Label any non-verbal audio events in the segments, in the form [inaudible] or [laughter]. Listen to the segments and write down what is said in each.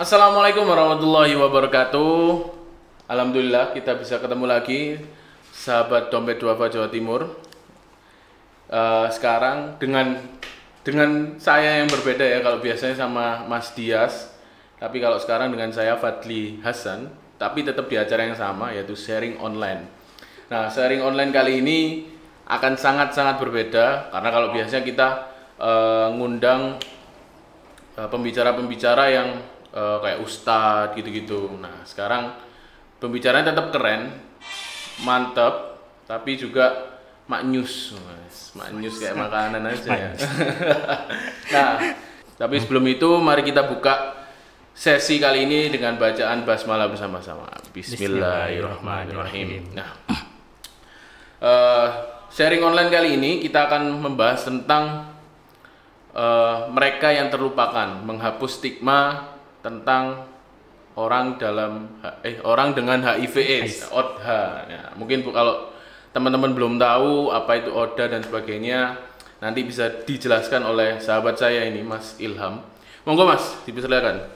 Assalamualaikum warahmatullahi wabarakatuh. Alhamdulillah kita bisa ketemu lagi sahabat dompet duafa Jawa Timur. Eh, sekarang dengan dengan saya yang berbeda ya kalau biasanya sama Mas Dias, tapi kalau sekarang dengan saya Fadli Hasan, tapi tetap di acara yang sama yaitu sharing online. Nah sharing online kali ini akan sangat-sangat berbeda karena kalau biasanya kita eh, ngundang eh, pembicara-pembicara yang eh, kayak ustadz gitu-gitu. Nah, sekarang pembicaranya tetap keren, mantep, tapi juga maknyus, Mas. Maknyus kayak makanan aja ya. [laughs] nah, tapi sebelum itu mari kita buka sesi kali ini dengan bacaan basmalah bersama-sama. Bismillahirrahmanirrahim. Nah, eh, sharing online kali ini kita akan membahas tentang eh, mereka yang terlupakan, menghapus stigma tentang orang dalam eh orang dengan HIV AIDS, ODHA. Ya, mungkin bu- kalau teman-teman belum tahu apa itu ODHA dan sebagainya, nanti bisa dijelaskan oleh sahabat saya ini Mas Ilham. Monggo Mas, dipersilakan.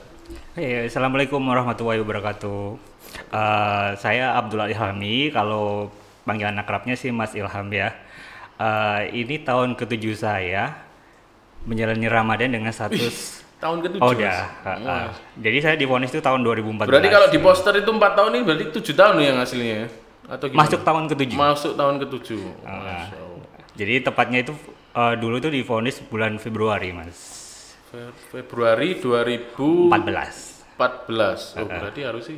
Hey, Assalamualaikum warahmatullahi wabarakatuh. Eh, saya Abdullah Ilhami, kalau panggilan akrabnya sih Mas Ilham ya. Eh, ini tahun ketujuh saya menjalani Ramadan dengan status Tahun ketujuh. Oh Mas. udah. eh, eh. Jadi saya divonis itu tahun 2014. Berarti kalau di poster itu 4 tahun ini berarti 7 tahun yang hasilnya ya? Atau gimana? masuk tahun ketujuh. Masuk tahun ketujuh. Ah. Masya Allah. Jadi tepatnya itu eh, dulu itu divonis bulan Februari Mas. Fe- Februari 2014. 14. Oh, berarti harus sih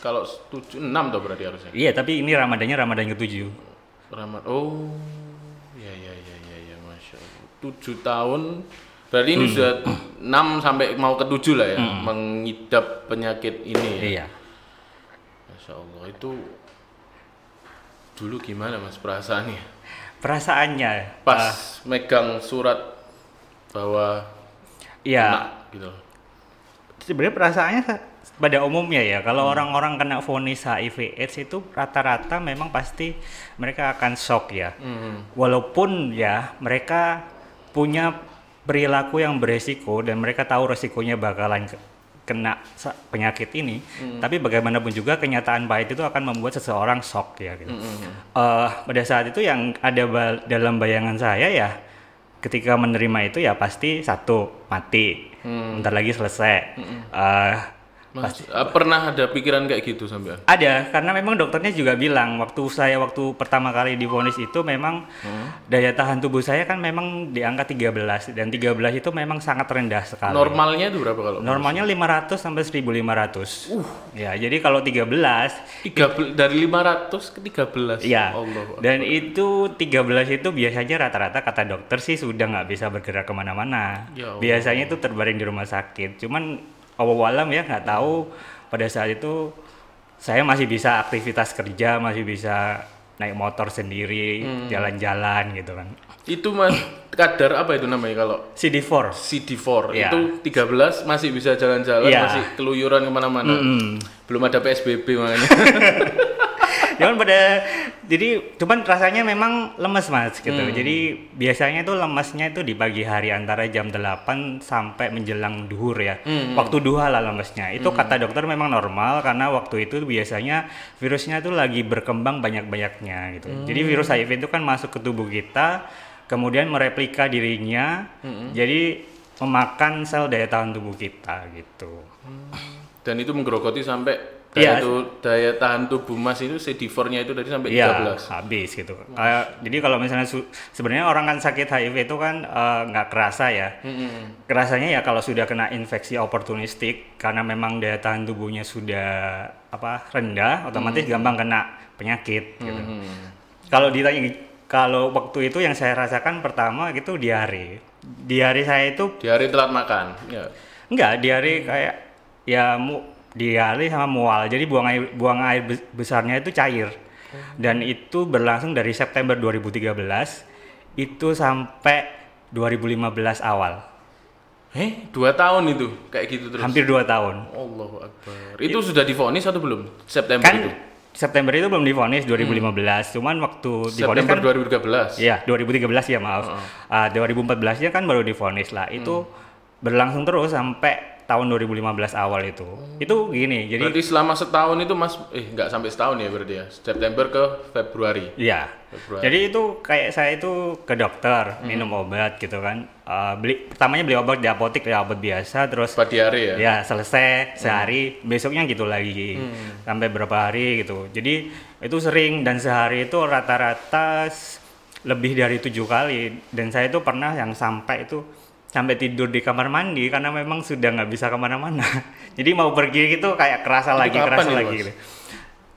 kalau 7 6 tuh berarti harusnya. Iya tapi ini Ramadannya Ramadan ketujuh. Ramad. Oh. Ya ya ya ya ya Masya Allah. 7 tahun berarti ini sudah 6 sampai mau ke 7 lah ya mengidap penyakit ini ya. Iya. Masya Allah itu dulu gimana Mas perasaannya? Perasaannya Pas megang surat bahwa Iya. gitu. sebenarnya perasaannya sa- pada umumnya ya Hmm. kalau orang-orang kena vonis HIV AIDS itu rata-rata memang pasti mereka akan shock ya Hmm. walaupun ya mereka punya perilaku yang beresiko dan mereka tahu resikonya bakalan ke- kena penyakit ini Hmm. tapi bagaimanapun juga kenyataan pahit itu akan membuat seseorang shock ya gitu. Hmm. Eh, pada saat itu yang ada ba- dalam bayangan saya ya ketika menerima itu ya pasti satu mati Hmm. bentar lagi selesai Eh, Mas, ah, pernah ada pikiran kayak gitu sampean? ada karena memang dokternya juga bilang waktu saya waktu pertama kali divonis itu memang Hmm. daya tahan tubuh saya kan memang di angka 13 dan 13 itu memang sangat rendah sekali. Normalnya itu berapa kalau? Normalnya 500 sampai 1500. Uh. Ya, jadi kalau 13 Tiga bel- dari 500 ke 13. ya. Allah. Dan itu 13 itu biasanya rata-rata kata dokter sih sudah nggak bisa bergerak ke mana-mana. Ya Allah. biasanya itu terbaring di rumah sakit. Cuman awalam ya nggak tahu pada saat itu saya masih bisa aktivitas kerja, masih bisa naik motor sendiri, Hmm. jalan-jalan gitu kan. Itu Mas kadar apa itu namanya kalau CD4. CD4 Iya. itu 13 masih bisa jalan-jalan, Iya. masih keluyuran ke mana-mana. Mm. Belum ada PSBB makanya. [laughs] cuman pada jadi cuman rasanya memang lemes mas gitu Hmm. jadi biasanya itu lemesnya itu di pagi hari antara jam 8 sampai menjelang duhur ya Hmm. waktu duha lah lemesnya itu kata dokter memang normal karena waktu itu biasanya virusnya itu lagi berkembang banyak-banyaknya gitu jadi Hmm. virus HIV itu kan masuk ke tubuh kita kemudian mereplika dirinya Hmm. jadi memakan sel daya tahan tubuh kita gitu Dan itu menggerogoti sampai daya, Iya. tu- daya tahan tubuh Mas itu CD4-nya itu tadi sampai Iya, 13. habis gitu. Kayak- jadi kalau misalnya sebenarnya orang kan sakit HIV itu kan eh, nggak kerasa ya. Mm-mm. Kerasanya ya kalau sudah kena infeksi oportunistik karena memang daya tahan tubuhnya sudah apa rendah, otomatis gampang kena penyakit gitu. Mm-mm. Kalau ditanya kalau waktu itu yang saya rasakan pertama itu diare. Diare saya itu Di hari telat makan. Ya. Enggak, diare kayak ya mu, diare sama mual. Jadi buang air buang air bes- besarnya itu cair. Dan itu berlangsung dari September 2013 itu sampai 2015 awal. Eh, dua tahun itu kayak gitu terus. Hampir dua tahun. Allahu Akbar. Itu sudah divonis atau belum? September Kan itu. September itu belum divonis 2015. Cuman waktu divonis September kan 2013. Iya, 2013 ya maaf. Ah, 2014 nya kan baru divonis lah. Itu berlangsung terus sampai tahun 2015 awal itu. Itu gini, jadi Berarti selama setahun itu Mas eh nggak sampai setahun ya berarti ya. September ke Februari. Iya. Februari. Jadi itu kayak saya itu ke dokter minum obat gitu kan. Eh, beli pertamanya beli obat di apotek ya obat biasa terus Empat di hari ya. ya selesai sehari besoknya gitu lagi sampai berapa hari gitu. Jadi itu sering dan sehari itu rata-rata lebih dari tujuh kali dan saya itu pernah yang sampai itu sampai tidur di kamar mandi karena memang sudah nggak bisa ke mana-mana. [laughs] Jadi mau pergi gitu kayak kerasa Itu lagi kerasa itu, lagi Mas? gitu.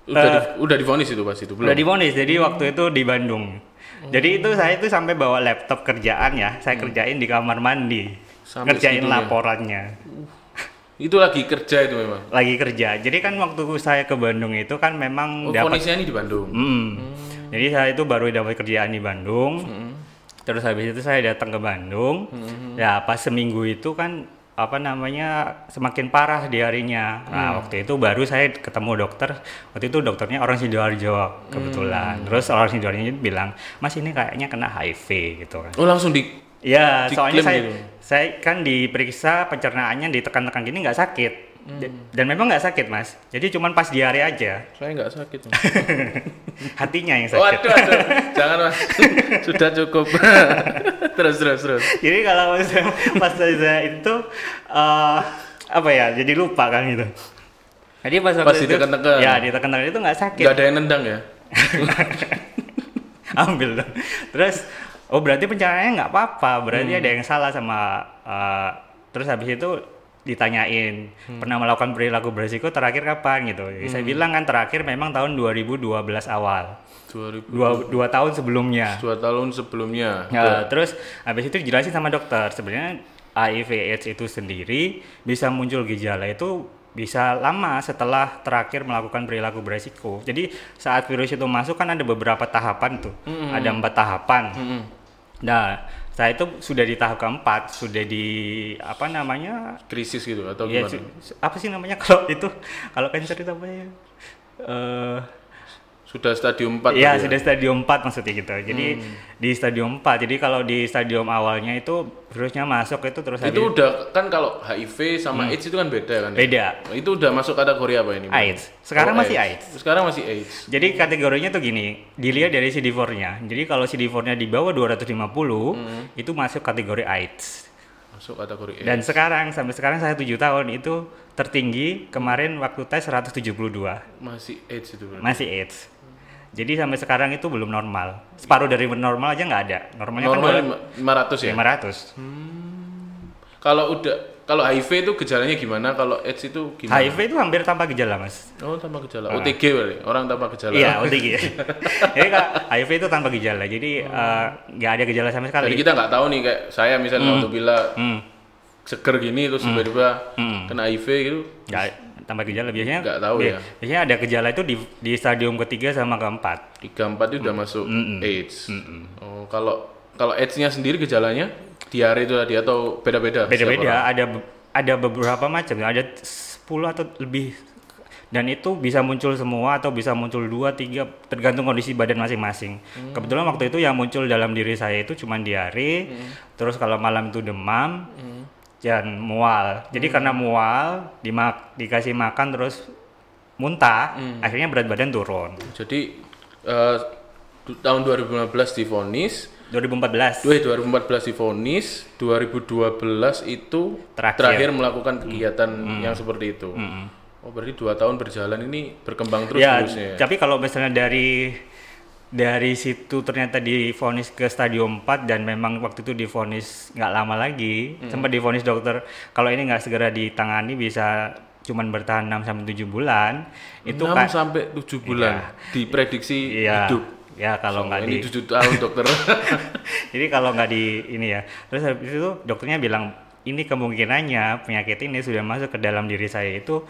Udah Eh, di, udah divonis itu pas itu belum. Udah divonis, jadi waktu itu di Bandung. Jadi itu saya itu sampai bawa laptop kerjaan ya, saya kerjain di kamar mandi. Sampai kerjain segitunya. laporannya. Itu lagi kerja itu memang. Lagi kerja. Jadi kan waktu saya ke Bandung itu kan memang Oh, dapat vonisnya ini di Bandung. Hmm. Jadi saya itu baru dapat kerjaan di Bandung. Terus habis itu saya datang ke Bandung. Ya pas seminggu itu kan apa namanya semakin parah di harinya. Nah waktu itu baru saya ketemu dokter. Waktu itu dokternya orang sidoarjo kebetulan. Terus orang sidoarjo bilang, Mas ini kayaknya kena HIV gitu kan. Oh langsung di Ya, soalnya saya gitu? saya kan diperiksa pencernaannya ditekan-tekan gini nggak sakit. D- Dan memang nggak sakit mas. Jadi cuman pas diare aja. saya nggak sakit. Mas. [laughs] Hatinya yang sakit. aduh, aduh. Jangan mas. [laughs] Sudah cukup. [laughs] terus terus terus. Jadi kalau saya- pas saya itu eh, apa ya? Jadi lupa kan gitu. Jadi pas waktu Pas itu ditekan-tekan. ya ditekan-tekan itu nggak sakit. Nggak ada yang nendang ya? Ambil dong. Terus oh berarti pencernaannya nggak apa-apa. Berarti Hmm. ada yang salah sama eh, terus habis itu ditanyain Hmm. pernah melakukan perilaku berisiko terakhir kapan gitu. Jadi Saya bilang kan terakhir memang tahun 2012 awal. 2000 Dua, dua tahun sebelumnya. dua tahun sebelumnya. Ya, terus habis itu dijelasin sama dokter sebenarnya HIV AIDS itu sendiri bisa muncul gejala itu bisa lama setelah terakhir melakukan perilaku beresiko. Jadi saat virus itu masuk kan ada beberapa tahapan tuh, ada empat tahapan. Mm-mm. Nah, saya itu sudah di tahap keempat, sudah di apa namanya? Krisis gitu atau Ya, gimana? apa sih namanya [laughs] kalau itu kalau cancer itu apa ya? Eh, Sudah stadium 4 Iya, tadi ya? sudah stadium 4 maksudnya gitu. Jadi di stadium 4. Jadi kalau di stadium awalnya itu virusnya masuk itu terus Itu habis- udah kan kalau HIV sama AIDS itu kan beda kan ya? beda. Itu udah masuk kategori apa ini? AIDS. Sekarang Oh, masih AIDS. Sekarang masih AIDS. Jadi kategorinya tuh gini, dilihat dari CD4-nya. Jadi kalau CD4-nya di bawah 250 itu masuk kategori AIDS. Masuk kategori AIDS. Dan sekarang sampai sekarang saya 7 tahun itu tertinggi kemarin waktu tes 172. Masih AIDS itu berarti. Masih AIDS. Jadi sampai sekarang itu belum normal. Separuh dari normal aja nggak ada. Normalnya Normal kan lima- 500 ya? 500. Kalau udah kalau HIV itu gejalanya gimana? Kalau AIDS itu gimana? HIV itu hampir tanpa gejala, Mas. Oh, tanpa gejala. OTG berarti. Orang tanpa gejala. Iya, OTG. Jadi Kak, HIV itu tanpa gejala. Jadi eh, nggak ada gejala sama sekali. Jadi kita nggak tahu nih kayak saya misalnya waktu bila Hmm, seger gini terus tiba-tiba Hmm. kena HIV gitu. nggak tanpa gejala biasanya. Nggak tahu bi- ya. Biasanya ada gejala itu di di stadium ketiga sama keempat. 34 itu udah masuk Mm-mm. AIDS. Oh, kalau kalau AIDS-nya sendiri gejalanya diare itu tadi atau beda-beda? Beda-beda. Ada ada beberapa macam. Ada 10 atau lebih dan itu bisa muncul semua atau bisa muncul dua tiga tergantung kondisi badan masing-masing. Hmm. Kebetulan waktu itu yang muncul dalam diri saya itu cuma diare, Hmm. terus kalau malam itu demam, dan mual. Jadi karena mual, dimak dikasih makan terus muntah, Hmm. akhirnya berat badan turun. Jadi du- tahun 2015 divonis, 2014. Wih, 2014 divonis, 2012 itu Terakhir. melakukan kegiatan yang seperti itu. Mm-mm. Oh, berarti dua tahun berjalan ini berkembang terus ya, terusnya. ya? tapi kalau misalnya dari dari situ ternyata divonis ke stadium 4 dan memang waktu itu divonis nggak lama lagi, Hmm. sempat divonis dokter kalau ini nggak segera ditangani bisa cuman bertahan 6 sampai 7 bulan. Itu 6 kan sampai 7 bulan diprediksi iya. hidup. Ya kalau nggak ini di 7 tahun dokter. [laughs] Jadi kalau nggak di ini ya, terus habis itu dokternya bilang ini kemungkinannya penyakit ini sudah masuk ke dalam diri saya itu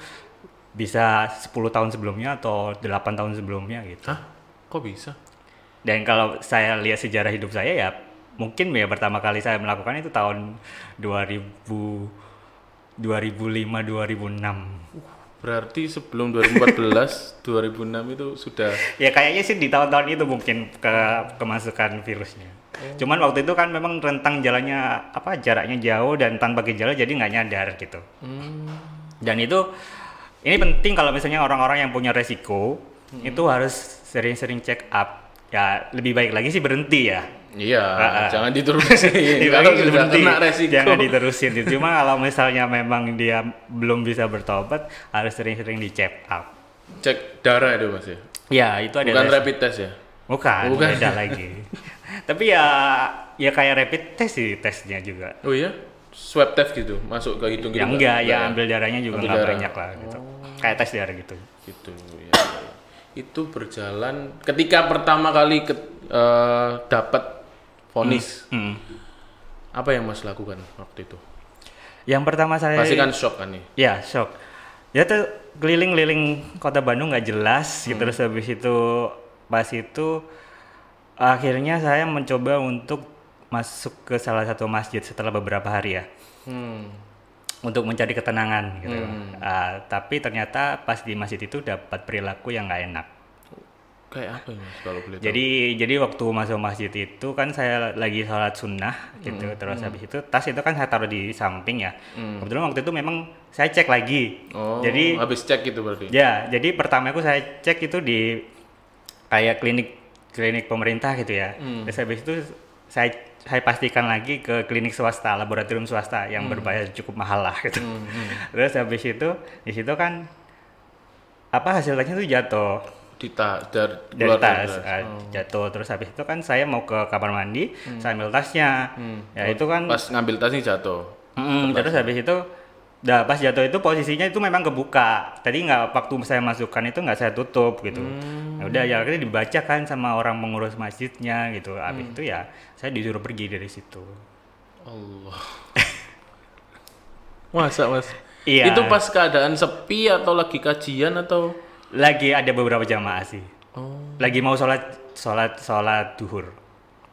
bisa 10 tahun sebelumnya atau 8 tahun sebelumnya gitu. Hah? Kok bisa? Dan kalau saya lihat sejarah hidup saya ya mungkin ya pertama kali saya melakukan itu tahun 2000 2005 2006. Berarti sebelum 2014, 2006 [laughs] itu sudah Ya kayaknya sih di tahun-tahun itu mungkin ke kemasukan virusnya. Cuman waktu itu kan memang rentang jalannya apa jaraknya jauh dan tanpa gejala jadi nggak nyadar gitu. Dan itu ini penting kalau misalnya orang-orang yang punya resiko itu harus sering-sering check up. Ya lebih baik lagi sih berhenti ya. Iya, ah. jangan [laughs] diterusin. Kalau sudah berhenti, kena resiko. jangan diterusin. Cuma kalau misalnya memang dia belum bisa bertobat harus sering-sering di check up. Cek darah itu Mas ya. Ya itu ada Bukan rapid test ya. Bukan, Bukan. beda lagi. [laughs] Tapi ya ya kayak rapid test sih tesnya juga. Oh iya? Swab test gitu, masuk ke hidung gitu. Ya nggak? enggak, ya ambil darahnya juga Ambil nggak darah. banyak lah gitu. Kayak tes darah gitu. Gitu ya. Itu berjalan ketika pertama kali ke, eh, dapat vonis. Hmm. Apa yang Mas lakukan waktu itu? Yang pertama saya Pasti kan shock kan nih. ya shock. Ya tuh keliling-keliling kota Bandung nggak jelas gitu terus habis itu pas itu akhirnya saya mencoba untuk masuk ke salah satu masjid setelah beberapa hari ya. Hmm. Untuk mencari ketenangan gitu. Ah, tapi ternyata pas di masjid itu dapat perilaku yang nggak enak. Kayak apa ya Mas kalau boleh tahu? Jadi jadi waktu masuk masjid itu kan saya lagi sholat sunnah gitu. Terus habis itu tas itu kan saya taruh di samping ya. Kebetulan waktu itu memang saya cek lagi. Oh, jadi habis cek gitu berarti. ya jadi pertama aku saya cek itu di kayak klinik klinik pemerintah gitu ya. Terus habis itu saya saya pastikan lagi ke klinik swasta, laboratorium swasta yang berbayar cukup mahal lah gitu. Terus habis itu di situ kan apa hasilnya itu jatuh. Di ta, dar, dari keluar tas dari ah, Oh. jatuh. Terus habis itu kan saya mau ke kamar mandi saya ambil tasnya. Ya itu kan Pas ngambil tas ini jatuh. Mm, terus habis itu dah pas jatuh itu posisinya itu memang kebuka tadi nggak waktu saya masukkan itu nggak saya tutup gitu Ya udah ya akhirnya dibaca kan sama orang pengurus masjidnya gitu habis itu ya saya disuruh pergi dari situ Allah. [laughs] Masa Mas? Iya. Itu pas keadaan sepi atau lagi kajian atau lagi ada beberapa jamaah sih Oh, lagi mau sholat sholat sholat duhur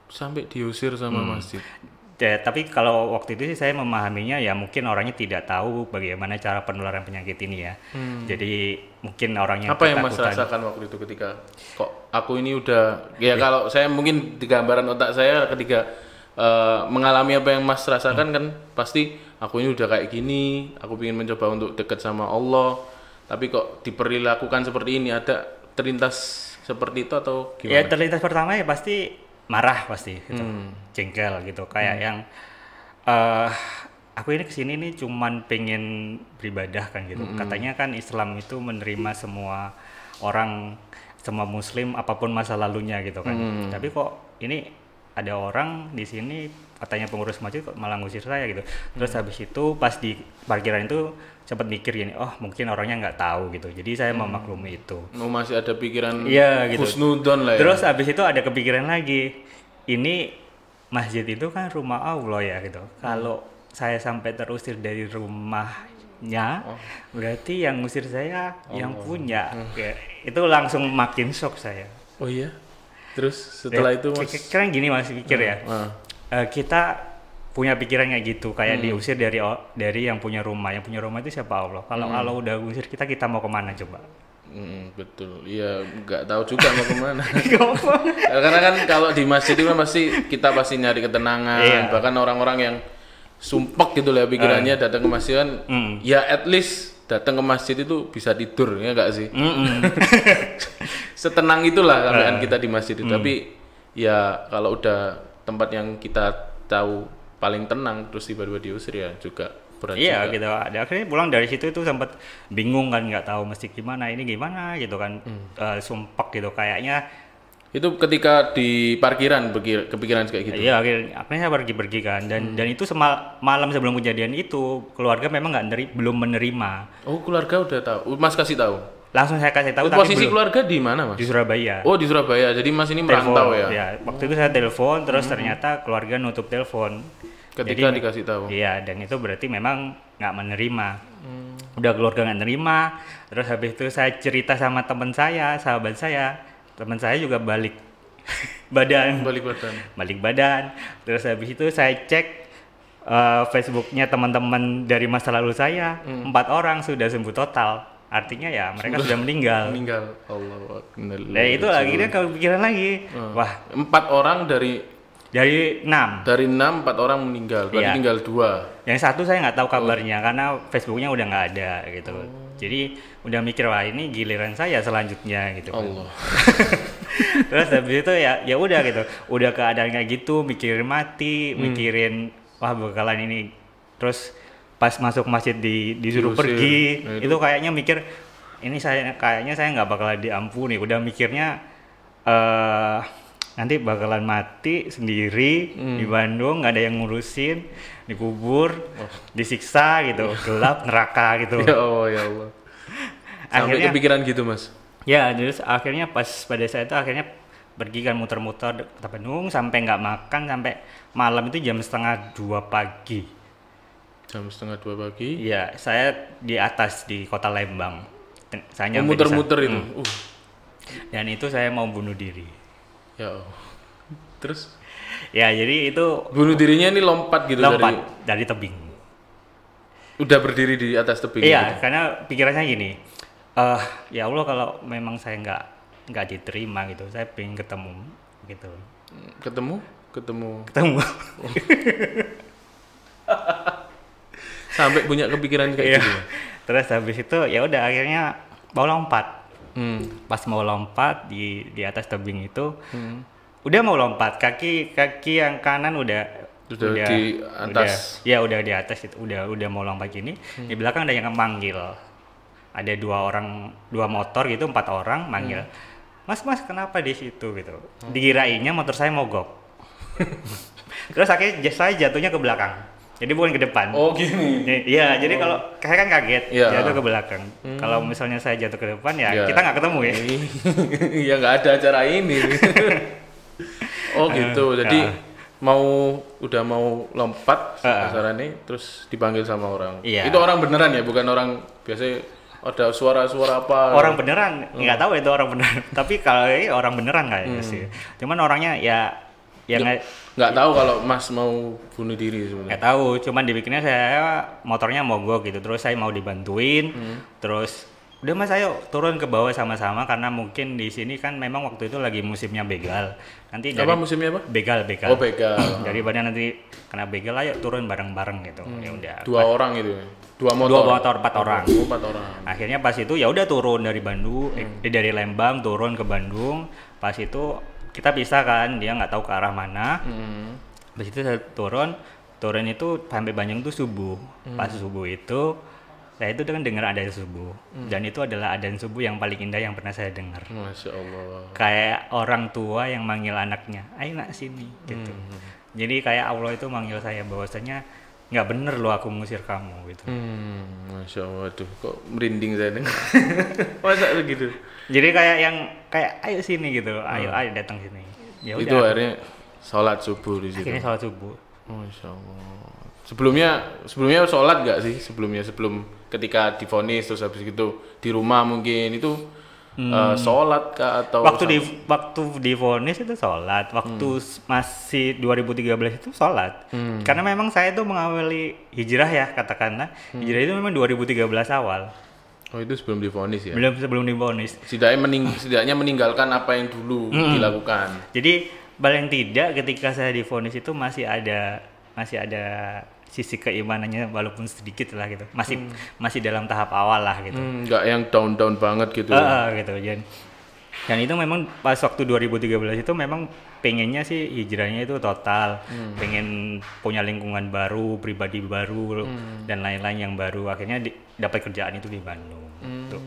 sampai diusir sama Hmm. masjid. Ya, tapi kalau waktu itu sih saya memahaminya ya mungkin orangnya tidak tahu bagaimana cara penularan penyakit ini ya. Jadi mungkin orangnya Apa yang Mas rasakan waktu itu ketika kok aku ini udah ya kalau saya mungkin di gambaran otak saya ketika eh, mengalami apa yang Mas rasakan kan pasti aku ini udah kayak gini, aku ingin mencoba untuk dekat sama Allah, tapi kok diperlakukan seperti ini? Ada terlintas seperti itu atau Ya gimana? terlintas pertama ya pasti marah pasti gitu. Hmm. Jengkel gitu kayak yang eh aku ini ke sini nih cuman pengen beribadah kan gitu. Hmm. Katanya kan Islam itu menerima semua orang semua muslim apa pun masa lalunya gitu kan. Hmm. Tapi kok ini ada orang di sini katanya pengurus masjid kok malah ngusir saya gitu. Terus Hmm. habis itu pas di parkiran itu sempat mikir gini, oh mungkin orangnya nggak tahu gitu. Jadi saya Hmm. memaklumi itu. Oh, masih ada pikiran Iya, gitu. husnudon lah ya. Terus abis itu ada kepikiran lagi, ini masjid itu kan rumah Allah ya gitu. Kalau saya sampai terusir dari rumahnya, berarti yang ngusir saya yang punya. Ya, itu langsung makin shock saya. Oh iya. Terus setelah Ya, itu Mas Sekarang gini mas pikir ya, Ah. Eh, kita punya pikiran kayak gitu, Hmm. kayak diusir dari dari yang punya rumah. Yang punya rumah itu siapa Allah? Kalau Hmm. Allah udah ngusir kita, kita mau ke mana coba? Mm, betul. Iya, nggak tahu juga mau ke mana. [laughs] Ya, Karena kan kalau di masjid itu kan pasti kita pasti nyari ketenangan. Iya. Bahkan orang-orang yang sumpek gitu lah pikirannya datang ke masjid kan, Mm. ya at least datang ke masjid itu bisa tidur ya enggak sih? Mm-mm. [laughs] Setenang itulah sampean kita di masjid itu. Tapi ya kalau udah tempat yang kita tahu paling tenang terus tiba-tiba diusir ya juga berat Iya juga. gitu. Ada akhirnya pulang dari situ itu sempat bingung kan nggak tahu mesti gimana ini gimana gitu kan Hmm. Eh, sumpek gitu kayaknya. Itu ketika di parkiran kepikiran kayak gitu. Iya akhirnya, akhirnya saya pergi-pergi kan dan dan itu semal, malam sebelum kejadian itu keluarga memang nggak neri, belum menerima. Oh, keluarga udah tahu. Mas kasih tahu. Langsung saya kasih tahu tapi Posisi belum keluarga di mana, Mas? di Surabaya. Oh, di Surabaya. Jadi Mas ini merantau ya. Hmm. Waktu itu saya telepon terus ternyata keluarga nutup telepon. Ketika Jadi- dikasih tahu. Iya, dan itu berarti memang nggak menerima. Hmm. Udah keluarga nggak nerima, terus habis itu saya cerita sama teman saya, sahabat saya, teman saya juga balik [laughs] badan, Balik badan. balik badan. Terus habis itu saya cek eh, Facebooknya teman-teman dari masa lalu saya, Hmm. empat orang sudah sembuh total. Artinya ya mereka sudah meninggal. Meninggal. Allah. Nah itu lagi dia kepikiran lagi. Hmm. Wah Empat orang dari dari enam. dari enam empat orang meninggal. Berarti Iya. tinggal dua. Yang satu saya nggak tahu kabarnya karena Facebooknya udah nggak ada gitu. Jadi udah mikir wah ini giliran saya selanjutnya gitu. kan. Allah. [laughs] Terus habis itu ya ya udah gitu. Udah keadaan kayak gitu, mikirin mati, Hmm. mikirin wah bakalan ini. Terus pas masuk masjid di disuruh Diusir. pergi, Nah, itu. kayaknya mikir ini saya kayaknya saya nggak bakalan diampuni. Udah mikirnya eh nanti bakalan mati sendiri Hmm. di Bandung nggak ada yang ngurusin dikubur Oh. disiksa gitu [laughs] gelap neraka gitu Ya Allah ya Allah. Sampai akhirnya kepikiran gitu mas. Ya, terus akhirnya pas pada saat itu akhirnya pergi kan muter-muter Kota Bandung sampai nggak makan sampai malam itu jam setengah dua pagi. Jam setengah dua pagi. Iya, saya di atas di kota Lembang. Saya Oh, nyampe muter-muter itu. Hmm. Uh. Dan itu saya mau bunuh diri. Ya Allah. Terus Ya, jadi itu bunuh dirinya ini lompat gitu lompat dari dari tebing. udah berdiri di atas tebing. Iya, gitu. karena pikirannya gini. eh ya Allah kalau memang saya nggak nggak diterima gitu, saya pengen ketemu gitu. Ketemu, ketemu. Ketemu. [laughs] Sampai punya kepikiran kayak Iya. gitu. Terus habis itu ya udah akhirnya mau lompat. Hmm. Pas mau lompat di di atas tebing itu, Hmm. udah mau lompat kaki kaki yang kanan udah Udah di atas. udah- ya udah di atas itu udah udah mau lompat gini. Hmm. Di belakang ada yang manggil. Ada dua orang dua motor gitu empat orang manggil. Hmm. Mas mas kenapa di situ gitu? Dikirainnya motor saya mogok. [laughs] Terus akhirnya saya jatuhnya ke belakang. Jadi bukan ke depan. Oh gini. Iya, jadi kalau saya kan kaget Iya. jatuh ke belakang. Kalau misalnya saya jatuh ke depan ya Iya. kita nggak ketemu ya. ya [laughs] nggak ada acara ini. [laughs] oh gitu. Jadi ya. mau udah mau lompat Ah. sasarannya terus dipanggil sama orang. Iya. Itu orang beneran ya, bukan orang biasa ada suara-suara apa. Orang beneran nggak tahu itu orang beneran. [laughs] Tapi kalau ini orang beneran kayaknya sih. Cuman orangnya ya ya nggak nggak tahu kalau Mas mau bunuh diri sebenarnya. nggak tahu. Cuman dibikinnya saya motornya mogok gitu. Terus saya mau dibantuin. Terus udah mas ayo turun ke bawah sama-sama karena mungkin di sini kan memang waktu itu lagi musimnya begal. Nanti dari Apa musimnya apa? begal begal. Oh begal. [clears throat] daripada nanti kena begal ayo turun bareng-bareng gitu ya udah Dua orang itu. ya? Dua motor. dua motor empat orang Oh, empat orang. akhirnya pas itu ya udah turun dari Bandung eh, dari Lembang turun ke Bandung pas itu kita pisah kan dia nggak tahu ke arah mana. Hmm. itu saya turun turun itu sampai Bandung tuh subuh. Pas subuh itu saya itu kan dengar adzan subuh. Dan itu adalah adzan subuh yang paling indah yang pernah saya dengar. Masya Allah. kayak orang tua yang manggil anaknya ayo nak sini gitu. Jadi kayak Allah itu manggil saya bahwasanya nggak bener loh aku ngusir kamu gitu. Hmm, Masya Allah, aduh kok merinding saya dengar. [laughs] Masa begitu? Jadi kayak yang kayak ayo sini gitu ayo ayo datang sini ya itu akhirnya sholat subuh di situ. akhirnya sholat subuh Masya Allah. Sebelumnya, sebelumnya sholat nggak sih? Sebelumnya, sebelum ketika difonis terus habis itu di rumah mungkin itu eh, sholat kah atau Hmm. waktu di waktu di vonis itu sholat waktu Hmm. masih 2013 itu sholat karena memang saya itu mengawali hijrah ya katakanlah Hmm. hijrah itu memang 2013 awal Oh itu sebelum difonis ya? belum sebelum divonis Setidaknya, mening setidaknya meninggalkan apa yang dulu Hmm. dilakukan. Jadi paling tidak ketika saya divonis itu masih ada masih ada sisi keimanannya walaupun sedikit lah gitu. Masih masih dalam tahap awal lah gitu. Hmm, nggak yang down-down banget gitu. Ah, ah, gitu. Dan, dan itu memang pas waktu 2013 itu memang pengennya sih hijrahnya itu total, pengen punya lingkungan baru, pribadi baru dan lain-lain yang baru. Akhirnya di- dapat kerjaan itu di Bandung. Tuh.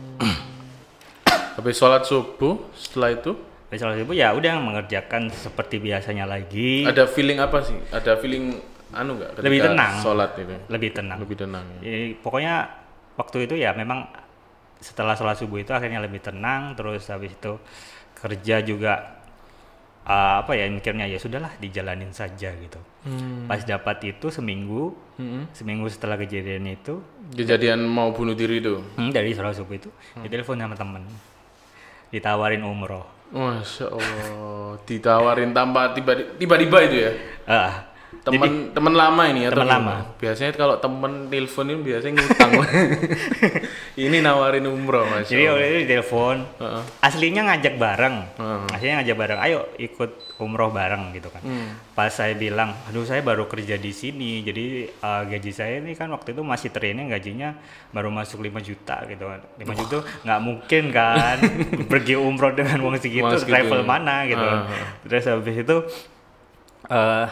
Habis sholat subuh, setelah itu Tapi salah satu ya udah mengerjakan seperti biasanya lagi. ada feeling apa sih? Ada feeling anu nggak? Lebih tenang. Sholat itu. lebih tenang. Lebih tenang. ya? Jadi, pokoknya waktu itu ya memang setelah sholat subuh itu akhirnya lebih tenang terus habis itu kerja juga uh, apa ya mikirnya ya sudahlah dijalanin saja gitu. Pas dapat itu seminggu seminggu setelah kejadian itu Kejadian mau bunuh diri itu. hmm, dari sholat subuh itu ditelepon sama temen. Ditawarin umroh. Masya Allah, ditawarin tanpa tiba- tiba-tiba itu ya? Ah, temen temen lama ini ya Temen lama. biasanya kalau temen telepon ini biasanya ngutang [laughs] ini nawarin umroh mas Jadi waktu itu ditelepon, Heeh. aslinya ngajak bareng, Heeh. aslinya ngajak bareng, ayo ikut umroh bareng gitu kan. Hmm. Pas saya bilang, aduh saya baru kerja di sini, jadi uh, gaji saya ini kan waktu itu masih training gajinya baru masuk 5 juta gitu kan. 5 juta nggak mungkin kan [laughs] pergi umroh dengan uang segitu, travel ya. mana gitu. Ah. Terus habis itu eh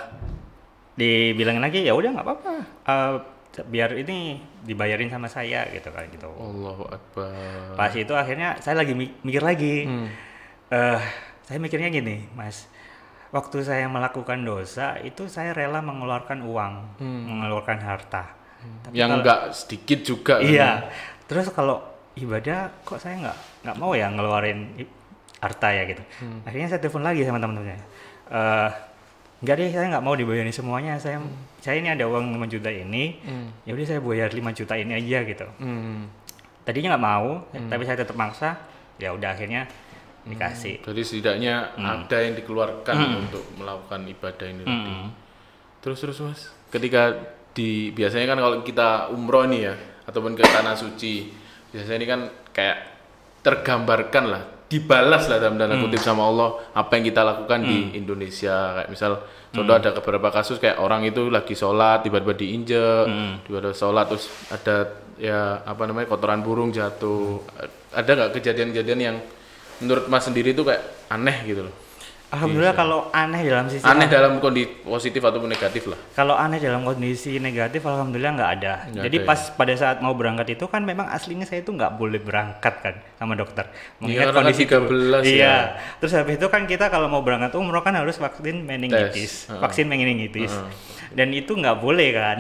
dibilangin lagi ya udah nggak apa-apa, eh, biar ini dibayarin sama saya gitu kan gitu. Allahu Akbar Pas itu akhirnya saya lagi mi- mikir lagi. Hmm. Eh, saya mikirnya gini, Mas. Waktu saya melakukan dosa itu saya rela mengeluarkan uang, mengeluarkan harta. Tapi yang enggak sedikit juga kan. Iya. Terus kalau ibadah kok saya nggak nggak mau ya ngeluarin harta ya gitu. Hmm. Akhirnya saya telepon lagi sama teman-temannya. Eh Enggak deh, saya nggak mau dibayarin semuanya. Saya saya ini ada uang 5 juta ini. Hmm. Ya udah saya bayar 5 juta ini aja gitu Hmm. tadinya nggak mau tapi saya tetap maksa ya udah akhirnya dikasih jadi setidaknya Hmm. ada yang dikeluarkan untuk melakukan ibadah ini tadi. Mm. terus terus mas ketika di biasanya kan kalau kita umroh nih ya ataupun ke tanah suci biasanya ini kan kayak tergambarkan lah dibalas lah dalam Hmm. tanda kutip sama Allah apa yang kita lakukan di Indonesia kayak misal contoh Hmm. ada beberapa kasus kayak orang itu lagi sholat tiba-tiba diinjek Hmm. tiba-tiba sholat terus ada ya apa namanya kotoran burung jatuh ada nggak kejadian-kejadian yang menurut mas sendiri itu kayak aneh gitu loh alhamdulillah kalau aneh dalam sisi aneh dalam kondisi positif ataupun negatif lah. Kalau aneh dalam kondisi negatif alhamdulillah nggak ada. Nggak jadi ada ya? pas pada saat mau berangkat itu kan memang aslinya saya itu nggak boleh berangkat kan sama dokter. Mengingat Iya, karena kan kondisi itu 13 ya. iya. Terus habis itu kan kita kalau mau berangkat umroh kan harus vaksin meningitis. Heeh. vaksin meningitis. Dan itu nggak boleh kan?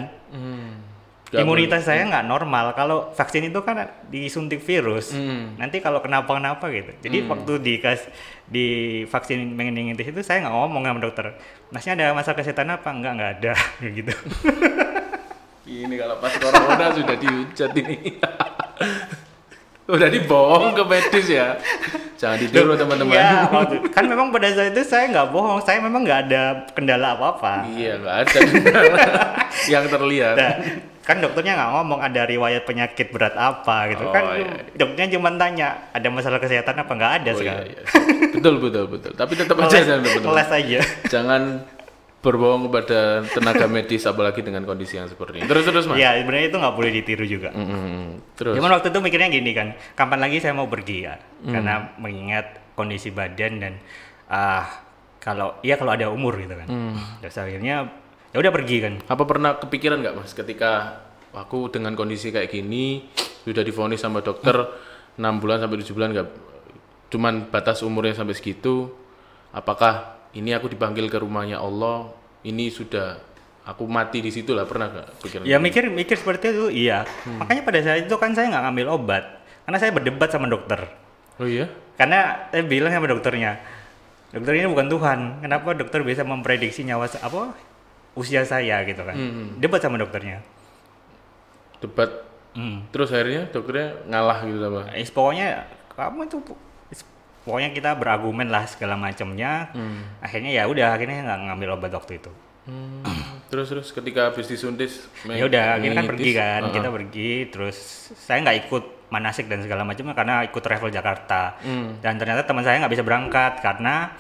Nggak imunitas saya nggak normal. Kalau vaksin itu kan disuntik virus. Hmm. nanti kalau kenapa-kenapa gitu. Jadi waktu dikas di vaksin meningitis itu saya nggak ngomong sama dokter masnya ada masalah kesehatan apa enggak nggak ada [laughs] gitu Ini kalau pas corona sudah dihujat ini. udah dibohong ke medis ya. Jangan ditiru teman-teman. Waktu- kan memang pada saat itu saya nggak bohong saya memang nggak ada kendala apa-apa Iya, nggak ada [laughs] yang terlihat. Nah, kan dokternya nggak ngomong ada riwayat penyakit berat apa gitu Oh, kan iya, iya. dokternya cuma tanya ada masalah kesehatan apa nggak ada Oh, iya, sekarang iya. Betul, betul, betul. Tapi tetap aja jangan ngeles aja Jangan berbohong kepada tenaga medis apalagi dengan kondisi yang seperti ini. Terus terus, Mas. Iya, sebenarnya itu nggak boleh ditiru juga. Mm, mm, mm. Terus. Cuman waktu itu mikirnya gini kan, kapan lagi saya mau pergi ya? Hmm. Karena mengingat kondisi badan dan ah kalau iya kalau ada umur gitu kan. Hmm. Terus akhirnya ya udah pergi kan. Apa pernah kepikiran nggak mas ketika aku dengan kondisi kayak gini sudah divonis sama dokter 6 bulan sampai 7 bulan nggak cuman batas umurnya sampai segitu apakah ini aku dipanggil ke rumahnya Allah ini sudah aku mati di situ lah pernah nggak pikiran Ya mikir mikir seperti itu iya. Hmm. Makanya pada saat itu kan saya nggak ngambil obat karena saya berdebat sama dokter. oh iya Karena saya bilang sama dokternya, dokter ini bukan Tuhan. Kenapa dokter bisa memprediksi nyawa apa usia saya gitu kan? Hmm. Debat sama dokternya. debat Hmm. terus akhirnya dokternya ngalah gitu sama Eh, pokoknya kamu itu pokoknya kita berargumen lah segala macamnya. Hmm. Akhirnya ya udah akhirnya nggak ngambil obat waktu itu. Hmm. [clears throat] terus terus ketika habis disuntis Ya udah akhirnya kan pergi kan, uh-uh. kita pergi terus saya nggak ikut manasik dan segala macamnya karena ikut travel Jakarta. Hmm. Dan ternyata teman saya nggak bisa berangkat karena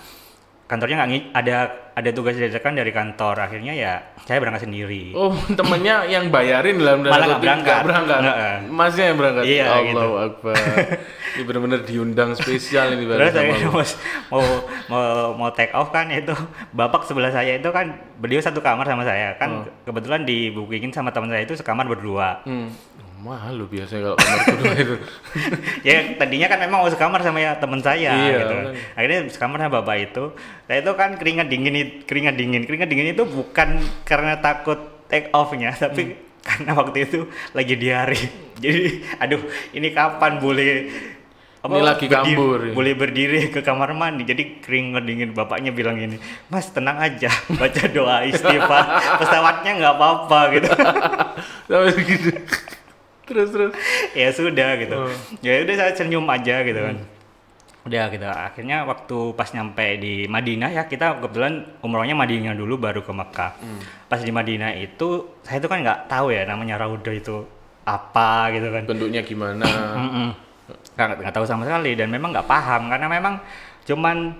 kantornya nggak ada ada tugas dadakan dari kantor. Akhirnya ya saya berangkat sendiri. Oh, [laughs] temennya yang bayarin dalam Malah nggak berangkat. berangkat. Nggak, eh. Masnya yang berangkat. Iya, Allahu gitu. Akbar. [laughs] ini benar-benar diundang spesial ini Terus bareng saya mau, mau mau mau take off kan itu bapak sebelah saya itu kan beliau satu kamar sama saya kan kebetulan di bookingin sama teman saya itu sekamar berdua. Hmm. Mahal loh biasanya kalau kamar kedua itu. [laughs] ya tadinya kan memang mau sekamar sama ya teman saya Iya, gitu. kan. Akhirnya sekamar sama bapak itu. Saya itu kan keringat dingin keringat dingin. Keringat dingin itu bukan karena takut take off-nya, tapi Hmm. karena waktu itu lagi diare. [laughs] Jadi aduh, ini kapan boleh Ini lagi kabur, ya. boleh berdiri ke kamar mandi. Jadi keringat dingin bapaknya bilang gini, "Mas, tenang aja, [laughs] baca doa istighfar. Pesawatnya nggak apa-apa gitu." Sampai segitu. Terus terus. ya sudah gitu Oh. ya udah saya senyum aja gitu kan udah gitu akhirnya waktu pas nyampe di Madinah ya kita kebetulan umrohnya Madinah dulu baru ke Mekah pas di Madinah itu saya tuh kan nggak tahu ya namanya Raudah itu apa gitu kan Bentuknya gimana? [clears throat] Nggak nggak tahu sama sekali dan memang nggak paham karena memang cuman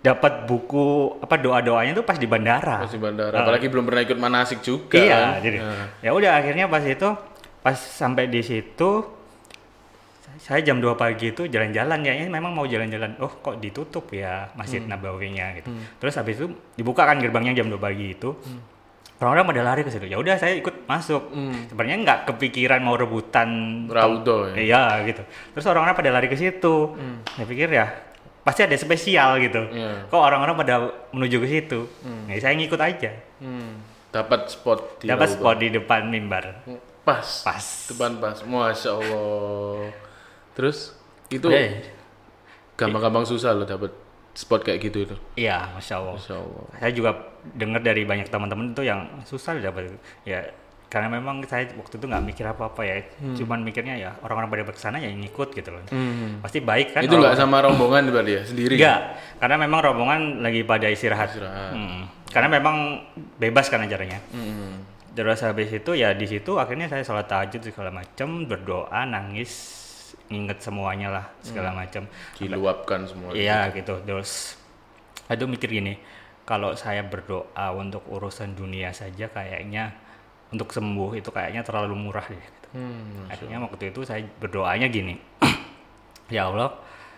dapat buku apa doa doanya tuh pas di bandara Pas di bandara. Apalagi belum pernah ikut manasik juga iya kan? jadi Nah. ya udah akhirnya pas itu pas sampai di situ saya jam 2 pagi itu jalan-jalan ya ini memang mau jalan-jalan oh kok ditutup ya Masjid Nabawinya? gitu. Terus habis itu dibuka kan gerbangnya jam 2 pagi itu. Orang-orang pada lari ke situ. Ya udah saya ikut masuk. Sebenarnya nggak kepikiran mau rebutan Raudo ya. iya gitu. Terus orang-orang pada lari ke situ. Saya pikir ya pasti ada spesial gitu. Iya. kok orang-orang pada menuju ke situ? Ya saya ngikut aja. Hmm. Dapat spot di dapat spot di depan mimbar Pas. pas Depan pas. Masya Allah. Terus itu gampang-gampang susah loh dapat spot kayak gitu itu. iya masya allah Masya Allah. saya juga dengar dari banyak teman-teman itu yang susah dapat itu. ya karena memang saya waktu itu nggak mikir apa-apa ya cuman mikirnya ya orang-orang pada ke sana ya ngikut gitu loh Hmm. pasti baik kan itu nggak sama rombongan berarti ya sendiri. Enggak, karena memang rombongan lagi pada istirahat. Istirahat. Mm. Karena memang bebas kan acaranya. Hmm. Terus habis itu ya di situ akhirnya saya sholat tahajud segala macam, berdoa, nangis, inget semuanya lah segala macam. Diluapkan semua. Iya gitu. Terus aduh mikir gini, kalau saya berdoa untuk urusan dunia saja kayaknya untuk sembuh itu kayaknya terlalu murah deh. gitu. Hmm. Akhirnya waktu itu saya berdoanya gini, [clears throat] ya Allah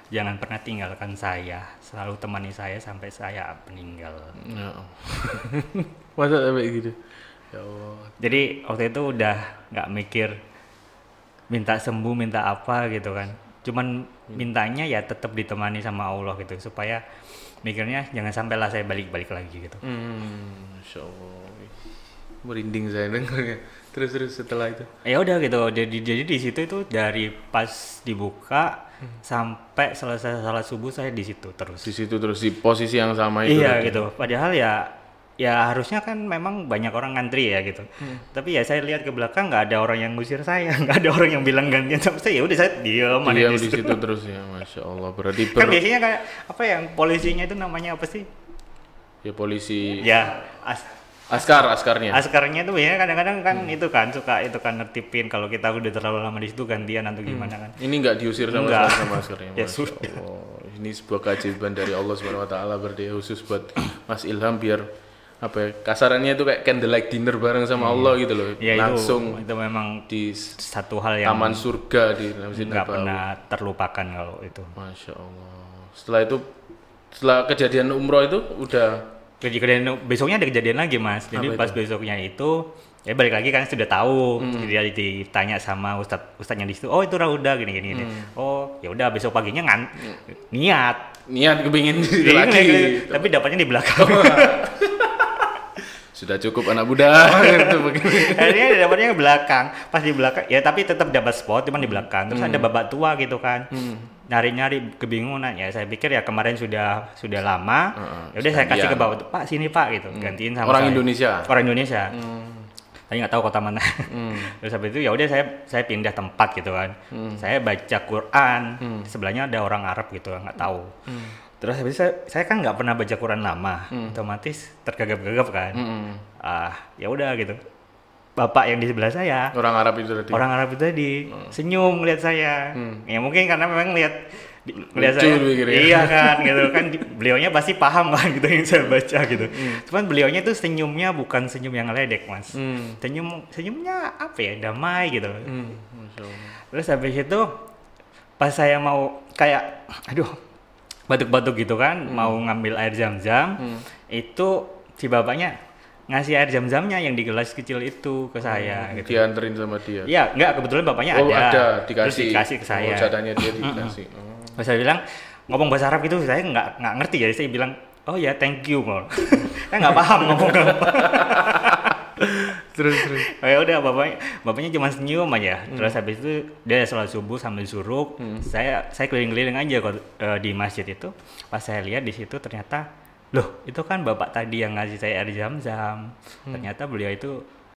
jangan pernah tinggalkan saya, selalu temani saya sampai saya meninggal. Ya. [laughs] Masa sampai gitu? Ya Allah. Jadi waktu itu udah nggak mikir minta sembuh, minta apa gitu kan. Cuman mintanya ya tetap ditemani sama Allah gitu supaya mikirnya jangan sampailah saya balik-balik lagi gitu. Hmm. Masya Allah. Merinding saya dengarnya. Terus terus setelah itu. Ya udah gitu. Jadi jadi di situ itu dari pas dibuka sampai selesai salat subuh saya di situ terus. Di situ terus di posisi yang sama itu. Iya gitu. Padahal ya ya harusnya kan memang banyak orang ngantri ya gitu. Hmm. Tapi ya saya lihat ke belakang nggak ada orang yang ngusir saya, [laughs] nggak ada orang yang bilang gantian sama saya. Ya udah saya diam Diam di situ. terus ya, masya Allah. Berarti Kan ber- biasanya kayak apa yang polisinya itu namanya apa sih? ya polisi Ya as askar askarnya. askarnya itu biasanya kadang-kadang kan Hmm. itu kan suka itu kan nertipin kalau kita udah terlalu lama di situ gantian atau gimana kan. Ini nggak diusir sama Enggak. sama askarnya. [laughs] Ya sudah. Allah. Ini sebuah keajaiban dari Allah Subhanahu Wa Taala berarti khusus buat [clears throat] Mas Ilham biar apa ya, kasarannya itu kayak candlelight dinner bareng sama Allah gitu loh. Ya Langsung itu itu memang di satu hal yang taman surga di Masjid nggak pernah terlupakan kalau itu. Masya Allah. Setelah itu setelah kejadian umroh itu udah Jadi kejadian besoknya ada kejadian lagi mas. Jadi Apa pas itu? besoknya itu ya balik lagi kan sudah tahu. Jadi ditanya sama ustad ustadnya di situ. Oh itu Rauda gini gini. gini. Oh ya udah besok paginya ngan niat. niat kepingin Iya, [laughs] lagi. Tapi dapatnya di belakang. [laughs] Sudah cukup anak muda. Itu begini. Akhirnya dapatnya ke belakang. Pas di belakang ya tapi tetap dapat spot cuman di belakang. Terus ada bapak tua gitu kan. Nyari-nyari kebingungan ya. Saya pikir ya kemarin sudah sudah lama. Heeh, ya udah saya kasih ke bapak Pak sini Pak gitu. Gantiin sama Orang saya. Indonesia. Orang Indonesia. Hmm. Saya nggak tahu kota mana. Hmm. [laughs] Terus habis itu ya udah saya saya pindah tempat gitu kan. Saya baca Quran. Sebelahnya ada orang Arab gitu nggak tahu. Terus habis itu saya, saya kan nggak pernah baca Quran lama. Otomatis tergagap-gagap kan. Mm-mm. Ah, ya udah gitu. Bapak yang di sebelah saya, Orang Arab itu tadi. orang Arab itu tadi senyum ngeliat saya. Hmm. Ya mungkin karena memang lihat Lucu saya. dipikirnya. Iya kan gitu [laughs] kan beliaunya pasti paham kan gitu yang saya baca gitu. Hmm. Cuman beliaunya tuh senyumnya bukan senyum yang ledek, Mas. Hmm. Senyum senyumnya apa ya? Damai gitu. Hmm. Terus habis itu pas saya mau kayak aduh batuk-batuk gitu kan Hmm. mau ngambil air zam-zam itu si bapaknya ngasih air zam-zamnya yang di gelas kecil itu ke saya gitu. Dianterin sama dia. Iya, enggak kebetulan bapaknya oh ada. ada, Terus dikasih. dikasih ke saya. Oh, jatahnya dia dikasih. Oh. Terus saya bilang ngomong bahasa Arab itu saya nggak nggak ngerti jadi saya bilang oh ya thank you [laughs] saya nggak paham ngomong apa. Terus terus. Oh, ya udah bapaknya bapaknya cuma senyum aja. Terus habis itu dia sholat subuh sambil suruk. Saya saya keliling-keliling aja kok eh, di masjid itu. Pas saya lihat di situ ternyata loh itu kan bapak tadi yang ngasih saya air zam-zam. Ternyata beliau itu